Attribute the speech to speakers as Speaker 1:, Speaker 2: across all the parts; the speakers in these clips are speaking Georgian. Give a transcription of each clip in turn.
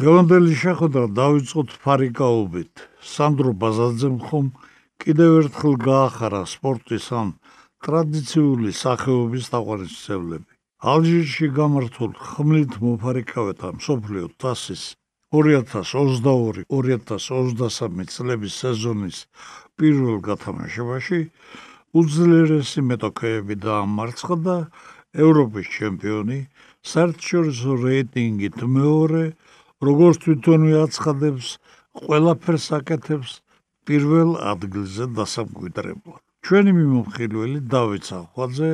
Speaker 1: დღევანდელი შეხვედრა დაიწყოთ ფარიკაობით. სანდრო ბაზაძემ ხომ კიდევ ერთხელ გაახარა სპორტის ამ ტრადიციული სახეობის თაყვანისმცემლები. ალჟირში გამართულ ხმლით მოფარიკავეთა მსოფლიო თასის 2022-2023 წლების სეზონის პირველ გათამაშებაში უძლიერესი მეტოქეები დაამარცხა და ევროპის ჩემპიონი საერთაშორისო რეიტინგით მეორე როგორც თვითონვე აცხადებს ყველაფერს აკეთებს პირველ ადგილზე დასამკვიდრებლად. ჩვენი მიმოხილველი დავით ახვალძე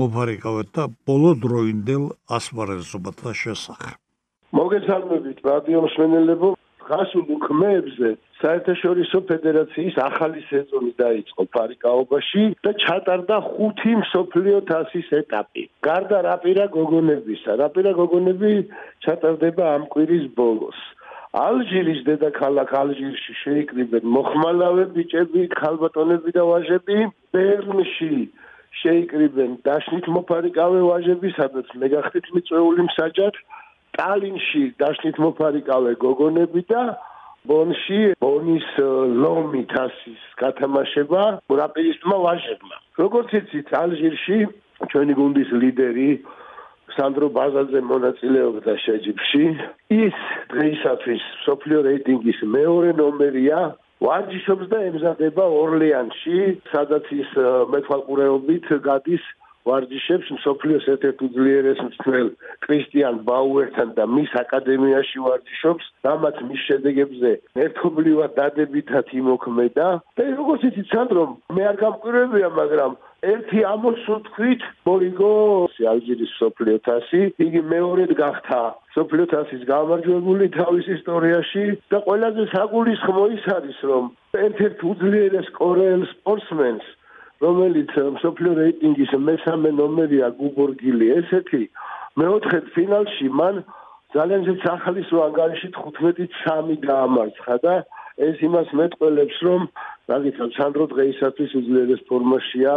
Speaker 1: მოფარიკავეთა ბოლო დროინდელ ასპარეზობათა შესახებ.
Speaker 2: მოგესალმებით რადიო მსმენელებო გასულ უქმეებზე საერთაშორისო ფედერაციის ახალი სეზონი დაიწყო ფარიკაობაში და ჩატარდა ხუთი მსოფლიო თასის ეტაპი. გარდა რაპირა გოგონებისა, რაპირა გოგონები ჩატარდება ამ კვირის ბოლოს. ალჟირის დედაქალაქ ალჟირში შეიკრიბნენ მოხმალავე ბიჭები, ხალბატონები და ვაჟები, ბერნში შეიკრიბნენ დაშნით მოფარიკავე ვაჟები, სადაც მეგახთით მიწვეული მსაჯად ტალინში დაშნით მოფარიკავე გოგონები და ბონში ბონის ლომი თასის გათამაშება რაპიდისტმა ვაჟებმა. როგორც იცით, ალჟირში ჩვენი გუნდის ლიდერი სანდრო ბაზაძე მონაწილეობდა შეჯიბში. ის დღეისათვის სოფლიო რეიტინგის მეორე ნომერია. ვარჯიშობს და ემზადება ორლეანში, სადაც ის მეთვალყურეობით გადის ვარჯიშებს მსოფლიოს ერთ-ერთ უძლიერეს მწვრთნელ კრისტიან ბაუერთან და მის აკადემიაში ვარჯიშობს, რამაც მის შედეგებზე ერთობლივად დადებითად იმოქმედა. და როგორც იცით, სანდრო, მე არ გამკვირვებია, მაგრამ ერთი ამოსუთქვით მორიგო ალჟირის სოფლიო თასი, იგი მეორედ გახდა სოფლიო თასის გამარჯვებული თავის ისტორიაში და ყველაზე საგულისხმო ის არის, რომ ერთ-ერთ უძლიერეს კორეელ სპორტსმენს რომელიც მსოფლიო რეიტინგის მესამე ნომერია გუბორგილი ესეთი მეოთხე ფინალში მან ძალიან ძლიერ ახალისო ანგარიში 15-3 დაამარცხა და ეს იმას მეტყველებს რომ მაგითაც სანდრო დღეისათვის უძლიერეს ფორმაშია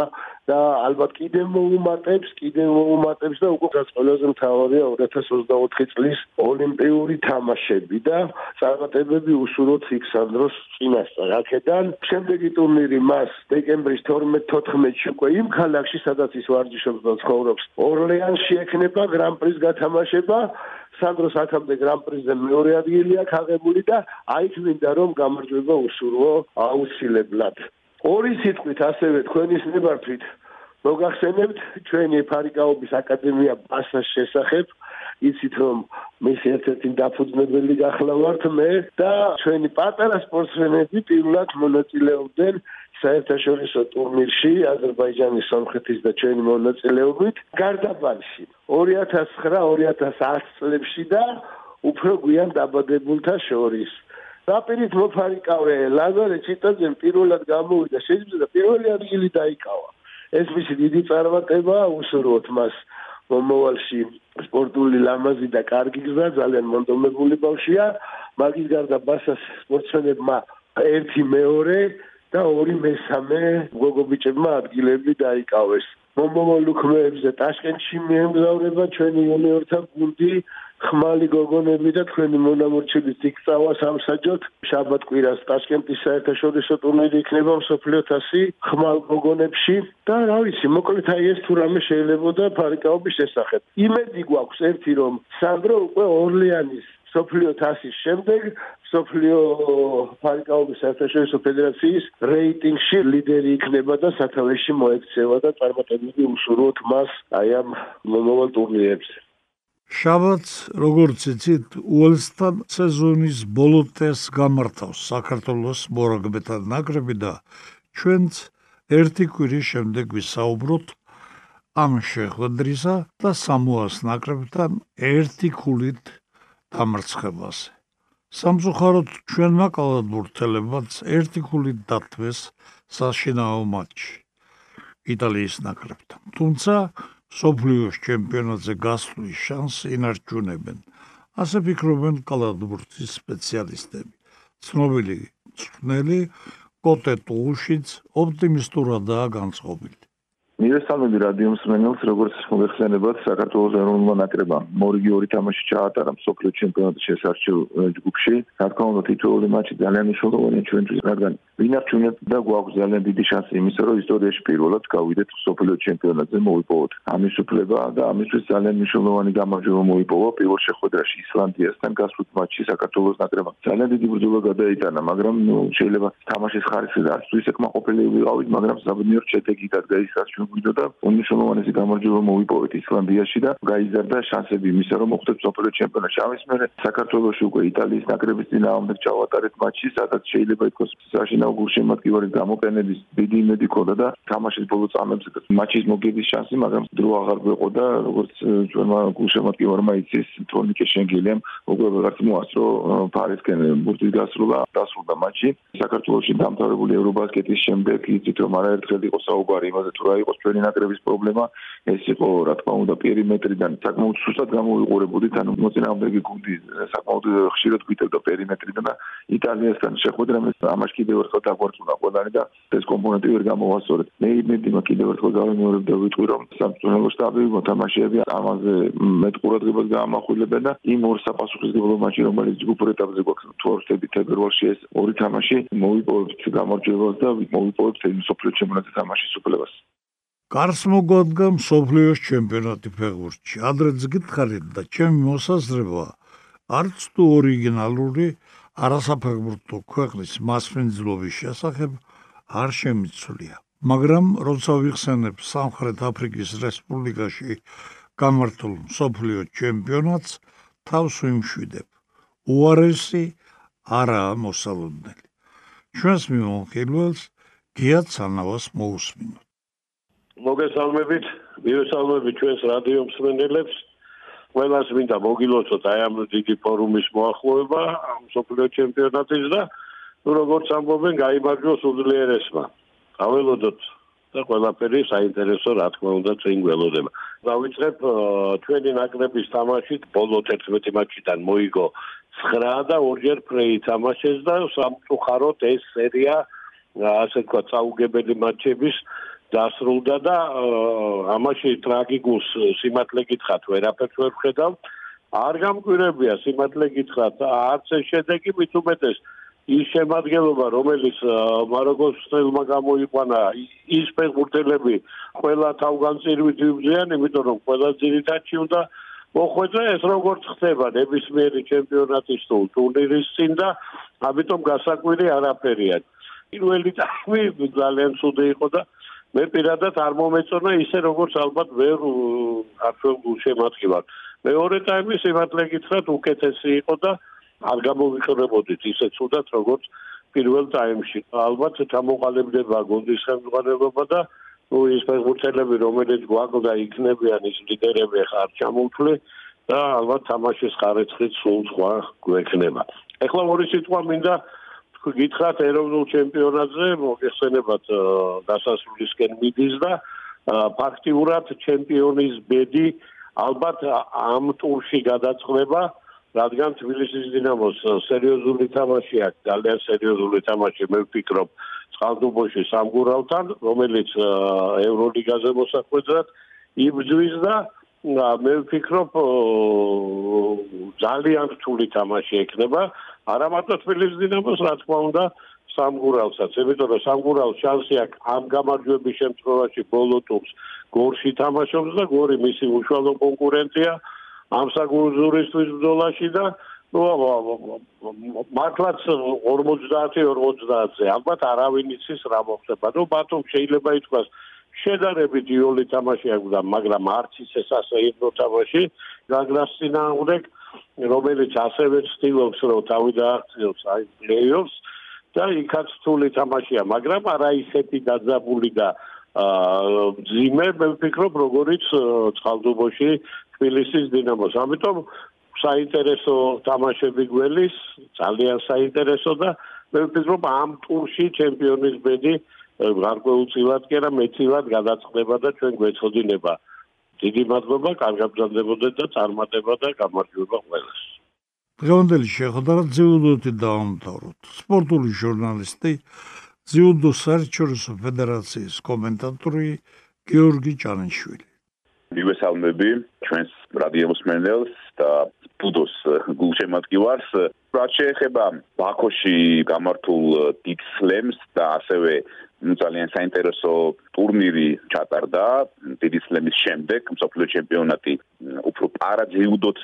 Speaker 2: და ალბათ კიდევ მოუმატებს, კიდევ მოუმატებს და უკვე რაც ყველაზე მთავარია 2024 წლის ოლიმპიური თამაშები და წარმატებები უსურვოთ იქ სანდროს წინასწარ. აქედან შემდეგი ტურნირი მას დეკემბრის 12-14-ში უკვე იმ ქალაქში სადაც ის ვარჯიშობს და ცხოვრობს, ორლეანში ექნება გრან-პრის გათამაშება სანდროს აქამდე გრან-პრიზე მეორე ადგილი აქვს აღებული და აიც მინდა რომ გამარჯვება უსურვო აუცილებლად. ორი სიტყვით ასევე თქვენის ნებართვით მოგახსენებთ ჩვენი ფარიკაობის აკადემია ბასას შესახებ იცით რომ მის ერთ-ერთი დაფუძნებელი გახლავართ მე და ჩვენი პატარა სპორტსმენები პირველად მონაწილეობდნენ საერთაშორისო ტურნირში აზერბაიჯანის სამხრეთის და ჩვენი მონაწილეობით გარდაბანში 2009-2010 წლებში და უფრო გვიან დაბადებულთა შორის. რაპირით მოფარიკავე ლაზარე ჩიტაძემ პირველად გამოვიდა შეიძლება პირველი ადგილი დაიკავა. ეს მისი დიდი წარმატება უსურვოთ მას მომავალში სპორტული ლამაზი და კარგი გზა ძალიან მონდომებული ბავშვია. მაგის გარდა ბასას სპორტსმენებმა ერთი მეორე და ორი მესამე გოგობიჭებმა ადგილები დაიკავეს. მომავალ უქმეებზე ტაშკენტში მიემგზავრება ჩვენი იუნიორთა გუნდი ხმალი გოგონები და თქვენი მონამორჩების იქცავა სამსაჯოთ შაბათ კვირას ტაშკენტის საერთაშორისო ტურნირი იქნება მსოფლიო თასი ხმალ გოგონებში. და რა ვიცი მოკლედ აი ეს თუ რამე შეიძლება და ფარიკაობის შესახებ. იმედი გვაქვს ერთი რომ სანდრო უკვე ორლეანის სოფლიო თასის შემდეგ სოფლიო ფარიკაობის საერთაშორისო ფედერაციის რეიტინგში ლიდერი იქნება და სათავეში მოექცევა და წარმატებები უშუალოდ მას აი ამ მომავალ ტურნირებზე.
Speaker 1: შაბათს, როგორც იცით, უელსთან სეზონის ბოლო ტესტს გამართავს საქართველოს მორაგბეთა ნაკრები და ჩვენც ერთი კვირის შემდეგ ვისაუბროთ ამ შეხვედრისა და სამოას ნაკრებთან ერთი ქულით დამარცხებაზე. სამწუხაროდ ჩვენმა კალათბურთელებმაც ერთი ქულით დათვეს საშინაო მატჩი იტალიის ნაკრებთან. თუმცა სოფლიოს ჩემპიონატზე გასვლის შანსი ინარჩუნებენ. ასე ფიქრობენ კალათბურთის სპეციალისტები. ცნობილი წვნელი კოტე ტუშიც ოპტიმისტურადაა განწყობილი.
Speaker 3: მირესალმები რადიო მსმენელს, როგორც მოიხსენებათ, საქართველოს ეროვნულმა ნაკრებამ მორიგი ორი თამაში ჩაატარა მსოფლიო ჩემპიონატის შესარჩევ ჯგუფში. რა თქმა უნდა, თითოეული მატჩი ძალიან მნიშვნელოვანია ჩვენთვის, რადგან ვინარჩუნებთ და გვაქვს ძალიან დიდი შანსი იმისა, რომ ისტორიაში პირველად გავიდეთ მსოფლიო ჩემპიონატზე მოვიპოვოთ. ამის უფლება და ამისთვის ძალიან მნიშვნელოვანი გამარჯვება მოიპოვა პირველ შეხვედრაში ისლანდიასთან გასულ მატჩში საქართველოს ნაკრებმა. ძალიან დიდი ბრძოლა გადაიტანა, მაგრამ ნუ შეიძლება თამაშის ხარისხი და არც თუ ისე კმაყოფილი ვიყავით, მაგრამ საბედნიეროდ შედეგი გადაიხადეთ. გვიდოდა უნისოლოვანესი გამარჯვება მოვიპოვეთ ისლანდიაში და გაიზარდა შანსები იმისა რომ მოხვდეთ სოფლიო ჩემპიონატში. ამის მერე საქართველოს უკვე იტალიის ნაკრების წინააღმდეგ ჩავატარეთ მატჩი, სადაც შეიძლება ითქვას საშინაო გულშემატკივრის გამოყენების დიდი იმედი ქონდა და თამაშის ბოლო წამებზე მატჩის მოგების შანსი, მაგრამ დრო აღარ გვეყო და როგორც ჩვენმა გულშემატკივარმა იცის, თორნიკე შენგელიამ უკვე ვეღარც მოასწრო ფარისკენ ბურთის გასრულა, დასრულდა მატჩი. საქართველოსში დამთავრებული ევრობასკეტის შემდეგ იცით რომ არაერთხელ იყო საუბარი იმაზე თუ რა იყო იყოს ჩვენი ნაკრების პრობლემა ეს იყო რა თქმა უნდა პერიმეტრიდან საკმაოდ სუსტად გამოიყურებოდით ანუ მოწინააღმდეგე გუნდი საკმაოდ ხშირად გვიტევდა პერიმეტრიდან და იტალიასთან შეხვედრა მე ამაში კიდევ ერთხელ დაგვარწმუნა ყველანი და ეს კომპონენტი ვერ გამოვასწორეთ. მე იმედი მაქვს კიდევ ერთხელ გავიმეორებ და ვიტყვი რომ სამწუხაროდ შტაბი მოთამაშეები ამაზე მეტ ყურადღებას გაამახვილებენ და იმ ორ საპასუხისმგებლო მატჩი რომელიც ჯგუფურ ეტაპზე გვაქვს თუ არ ვშტები თებერვალში ეს ორი თამაში მოვიპოვებთ გამარჯვებას და მოვიპოვებთ იმ სოფლიო ჩემპიონატის თამაშის უფლებას
Speaker 1: გარს მოგვადგა მსოფლიოს ჩემპიონატი ფეხბურთში. ადრეც გითხარით და ჩემი მოსაზრება არც თუ ორიგინალური არასაფეხბურთო ქვეყნის მასპინძლობის შესახებ არ შემიცვლია. მაგრამ როცა ვიხსენებ სამხრეთ აფრიკის რესპუბლიკაში გამართულ მსოფლიო ჩემპიონატს, თავს ვიმშვიდებ. უარესი არაა მოსალოდნელი. ჩვენს მიმოხილველს გიაცანავას მოусმინოთ.
Speaker 4: მოგესალმებით, მივესალმებით ჩვენს რადიო მსმენელებს. ყველას მინდა მოგილოცოთ აი ამ დიდი ფორუმის მოახლოება, ამ სოფლიო ჩემპიონატის და თუ როგორც ამბობენ, გაიმარჯვოს უძლიერესმა. აველოდოთ და ყველაფერი საინტერესო რა თქმა უნდა წინ გველოდება. დავიწყებ ჩვენი ნაკრების თამაშით, ბოლო 11 მატჩიდან მოიგო 9 და ორჯერ ფრეი თამაშეს და სამწუხაროდ ეს სერია ასე თქვა წაუგებელი მატჩების დასრულდა და ამაში ტრაგიკულს სიმართლე გითხრათ ვერაფერს ვერ ხედავ. არ გამკვირებია სიმართლე გითხრათ არც ეს შედეგი მით უმეტეს ის შემადგენლობა რომელიც მაროკოს სტილმა გამოიყვანა ის ფეხბურთელები ყველა თავგანწირვით იბრძიან იმიტომ რომ ყველა ძირითადში უნდა მოხვეწა ეს როგორც ხდება ნებისმიერი ჩემპიონატის თუ ტურნირის წინ და ამიტომ გასაკვირი არაფერია. პირველი ტაიმი ძალიან ცუდი იყო და მე პირადად არ მომეწონა ისე როგორც ალბათ ვერ არჩეულ შემატკივარ. მეორე ტაიმი სიმართლე გითხრათ უკეთესი იყო და არ გამოვიყურებოდით ისე ცუდად როგორც პირველ ტაიმში. ალბათ გამოყალიბდება გუნდის ხელმძღვანელობა და ნუ ის ფეხბურთელები რომელიც გვაკლდა იქნებიან ის ლიდერები ხარ ჩამოთვლი და ალბათ თამაშის ხარეცხით სულ სხვა გვექნება. ეხლა ორი სიტყვა მინდა გითხრათ ეროვნულ ჩემპიონატზე მოგეხსენებათ დასასრულისკენ მიდის და ფაქტიურად ჩემპიონის ბედი ალბათ ამ ტურში გადაწყდება რადგან თბილისის დინამოს სერიოზული თამაში აქვს ძალიან სერიოზული თამაში მე ვფიქრობ წყალდუბოში სამგურავთან რომელიც ევროლიგაზე მოსახვედრად იბრძვის და მე ვფიქრობ ძალიან რთული თამაში ექნება არა მარტო თბილისის დინამოს რა თქმა უნდა სამგურალსაც იმიტომ რომ სამგურალს შანსი აქვს ამ გამარჯვების შემთხვევაში ბოლო ტურს გორში თამაშობს და გორი მისი უშუალო კონკურენტია ამ საგურზურისთვის ბრძოლაში და მართლაც 50-50-ზე ალბათ არავინ იცის რა მოხდება. ნუ ბათუმ შეიძლება ითქვას შედარებით იოლი თამაში აქვს მაგრამ არც ისე სასეირნო თამაში გაგრას წინააღმდეგ რომელიც ასევე ცდილობს რომ თავი დააღწიოს აი პლეიოფს და იქაც თული თამაშია. მაგრამ არა ისეთი დაძაბული და აა ძიმე მე ვფიქრობ როგორიც წყალდუბოში თბილისის დინამოს. ამიტომ საინტერესო თამაშები გველის ძალიან საინტერესო და მე ვფიქრობ ამ ტურში ჩემპიონის ბედი გარკვეულწილად კი არა მეცილად გადაწყდება და ჩვენ გვეცოდინება დიდი მადლობა კარგაბრძანდებოდეთ და წარმატება და გამარჯვება ყველას.
Speaker 1: დღევანდელი შეხვედრა ძიუდოთი დაამთავროთ. სპორტული ჟურნალისტი ძიუდო საერთაშორისო ფედერაციის კომენტატორი გიორგი ჭანიშვილი
Speaker 5: მივესალმები ჩვენს რადიო მოსმენელს და ბუდოს გულშემატკივარს. რაც შეეხება ბაქოში გამართულ დიდ სლემს და ასევე ძალიან საინტერესო ტურნირი ჩატარდა დიდი სლემის შემდეგ მსოფლიო ჩემპიონატი უფრო პარაძიუდოც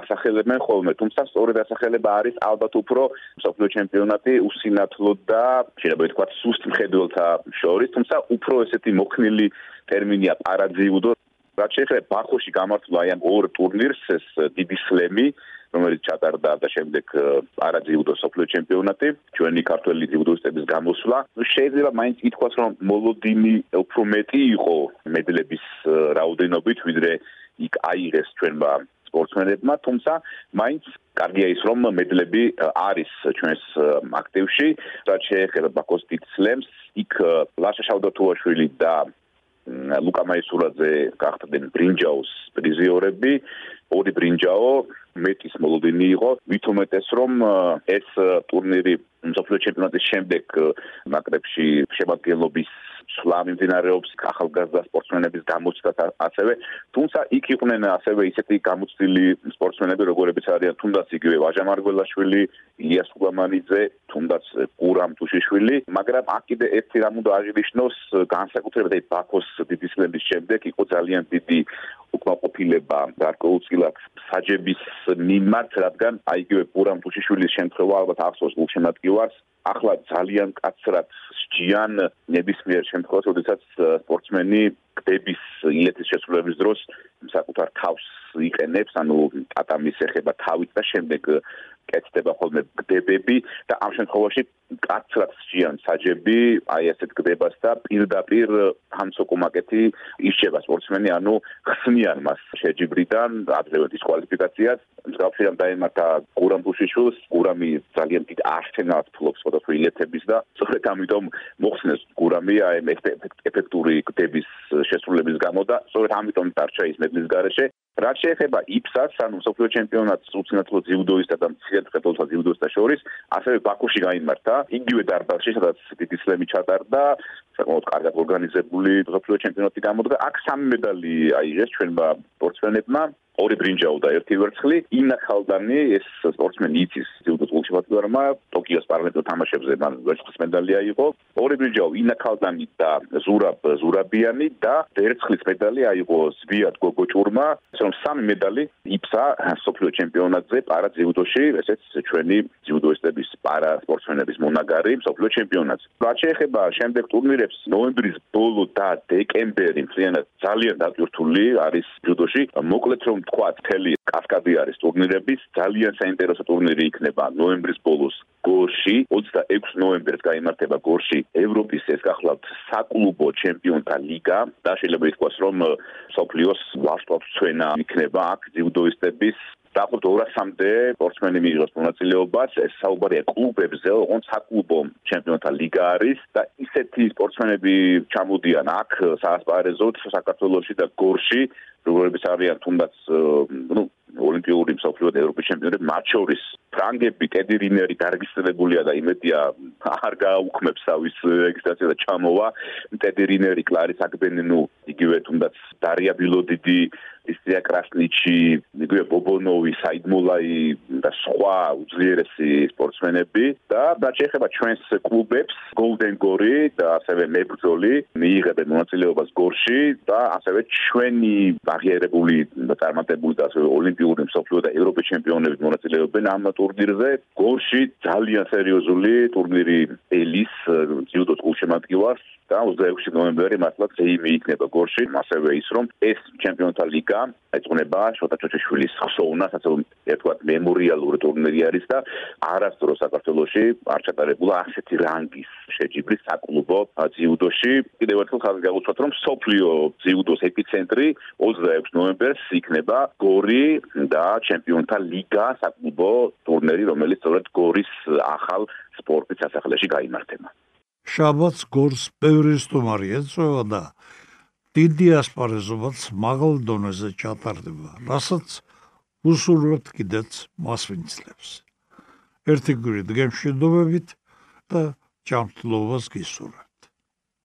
Speaker 5: ასახელებენ ხოლმე. თუმცა სწორედ ასახელება არის ალბათ უფრო მსოფლიო ჩემპიონატი უსინათლო და შეიძლება ვთქვათ სუსტ მხედველთა შორის. თუმცა უფრო ესეთი მოქნილი ტერმინია პარაძიუდო რაც შეეხება ბაქოში გამართულ აი ამ ორ ტურნირს ეს დიდი სლემი რომელიც ჩატარდა და შემდეგ პარაძიუდო სოფლიო ჩემპიონატი ჩვენი ქართველი ძიუდოისტების გამოსვლა. შეიძლება მაინც ითქვას რომ მოლოდინი უფრო მეტი იყო მედლების რაოდენობით ვიდრე იქ აიღეს ჩვენმა სპორტსმენებმა თუმცა მაინც კარგია ის რომ მედლები არის ჩვენს აქტივში. რაც შეეხება ბაქოს დიცლემს იქ ლაშა შავდათუაშვილი და ლუკა მაისურაძე გახდნენ ბრინჯაოს პრიზიორები. ორი ბრინჯაო მეტის მოლოდინი იყო. ვითომეტეს რომ ეს ტურნირი მსოფლიო ჩემპიონატის შემდეგ ნაკრებში შემადგენლობის სვლა მიმდინარეობს ახალგაზრდა სპორტსმენების გამოცდას ასევე თუმცა იქ იყვნენ ასევე ისეთი გამოცდილი სპორტსმენები როგორებიც არიან თუნდაც იგივე ვაჟა მარგველაშვილი ილიას ყუამანიძე თუნდაც გურამ თუშიშვილი მაგრამ აქ კიდე ერთი რამ უნდა აღინიშნოს განსაკუთრებით აი ბაქოს დიდი სლემის შემდეგ იყო ძალიან დიდი უკმაყოფილება გარკვეულწილად საჯების მიმართ რადგან აი იგივე გურამ თუშიშვილის შემთხვევა ალბათ ახსოვს გულშემატკივარს. ახლა ძალიან კაცრად სჯიან ნებისმიერ შემთხვევაში, როდესაც სპორტსმენი კდების ილეთის შესრულების დროს საკუთარ თავს იყენებს, ანუ ტატამის ეხება თავით და შემდეგ კეთდება ხოლმე კდებები და ამ შემთხვევაში კაცრად სჯიან საჯები, აი ასეთ კდებას და პირდაპირ ჰამსოკუმაკეთი ისჩება სპორტსმენი, ანუ ხსნიან მას შეჯიბრიდან, ადრევე დისკვალიფიკაციას. მსგავსი რამ დაემართა გურამ ბუშიშვილს, გურამი ძალიან დიდ არსენალს ფლობს სხვადასხვა ილეთების და სწორედ ამიტომ მოხსნეს გურამი აი ეფექტური კდების შესრულების გამო და სწორედ ამიტომ დარჩა ის მედლის გარეშე რაც შეეხება იფსას, ანუ სოფლიო ჩემპიონატს უცნაძლო ძიუდოისტა და შეერწყეს თუმცა ძილდოსთა შორის, ასევე ბაქოში გაიმართა იგივე დარბაზში, სადაც დიდი სლემი ჩატარდა, საკმაოდ კარგად ორგანიზებული მსოფლიო ჩემპიონატი გამოდგა. აქ სამი მედალი აიღეს ჩვენმა სპორტსმენებმა. ორი ბრინჯაო და ერთი ვერცხლი. ინა ხალდანი ეს სპორტსმენი იცის ძილდოს შემოწმებმა ტოკიოს პარალიმპიურ თამაშებზე მან ვერცხლის მედალია იყო, ორი ბრინჯაო ინა ქალდანი და ზურაბ ზურაბიანი და ერცხლის მედალი აიღო ზვიად გოგოჭურმა, ეს რომ სამი მედალი იფსა სოფლიო ჩემპიონატზე პარა ძიუდოში, ესეც ჩვენი ძიუდოისტების პარა სპორტსმენების მონაგარი სოფლიო ჩემპიონატზე. რაც შეეხება შემდეგ ტურნირებს, ნოემბრის ბოლო და დეკემბერი მთლიანად ძალიან დატვირთული არის ჯუდოში. მოკლედ რომ თქვა, მთელი კასკადი არის ტურნირების, ძალიან საინტერესო ტურნირი იქნება ნოემბერში ნოემბრის ბოლოს გორში 26 ნოემბერს გამართება გორში ევროპის ეს გახლავთ საკლუბო ჩემპიონთა ლიგა. და შეიძლება ითქვას რომ სოფლიოს ვარსკვლავს ჩვენა იქნება აქ ძიუდოისტების დაახლოებით 200-მდე სპორტსმენი მიიღოს მონაწილეობას. ეს საუბარია კლუბებზე, ოღონდ საკლუბო ჩემპიონთა ლიგა არის. და ისეთი სპორტსმენები ჩამოდიან აქ საასპარეზოდ საქართველოსში და გორში, როგორიც არიან თუნდაც ნუ ოლიმპიური მსოფლიო და ევროპის ჩემპიონები მათ შორის ფრანგები ტედი რინერი გარეგისტრირებულია და იმედია არ გააუქმებს ავის რეგისტრაცია და ჩამოვა. ტედი რინერი კლარის აკბენინუ იგივე თუნდაც დარია ბილოდიდი ისია კრასნიჩი, იგივე ბობონოვი, საიდმოლაი და სხვა უძლიერესი სპორტსმენები და რაც შეეხება ჩვენს კლუბებს, Golden Gori და ასევე მებრძოლი მიიღებენ მონაწილეობას გორში და ასევე ჩვენი აღიარებული და წარმატებული და ასევე ოლიმპიური მსოფლიო და ევროპის ჩემპიონები მონაწილეობენ ამ ტურნირზე. გორში ძალიან სერიოზული ტურნირი ელის ჯიუდო გულშემატკივარს და 26 ნოემბერი მართლაც ეიმი იქნება გორში, ასევე ის რომ ეს ჩემპიონთა ლიგა ეწუნება შოთა ჩოჩეშვილის ხსოვნას, ასე ერთგვარ მემორიალური ტურნირი არის და არასდროს საქართველოში არ ჩატარებულა ასეთი რანგის შეჯიბრის საკლუბო ძიუდოში. კიდევ ერთხელ ხაზი გაუცხოთ, რომ სოფლიო ძიუდოს ეპიცენტრი 26 ნოემბერს იქნება გორი და ჩემპიონთა ლიგა საკლუბო ტურნირი, რომელიც სწორედ გორის ახალ სპორტის სასახლეში გამართება.
Speaker 1: შაბათს გორს ბევრი სტუმარი ეწევა და დიდი ასპარეზობაც მაღალ დონეზე ჩატარდება, რასაც უსურვებთ კიდეც მასვინცლებს. ერთი გვერდ გემშვიდობებით და ჯანმრთელობას გისურვებთ.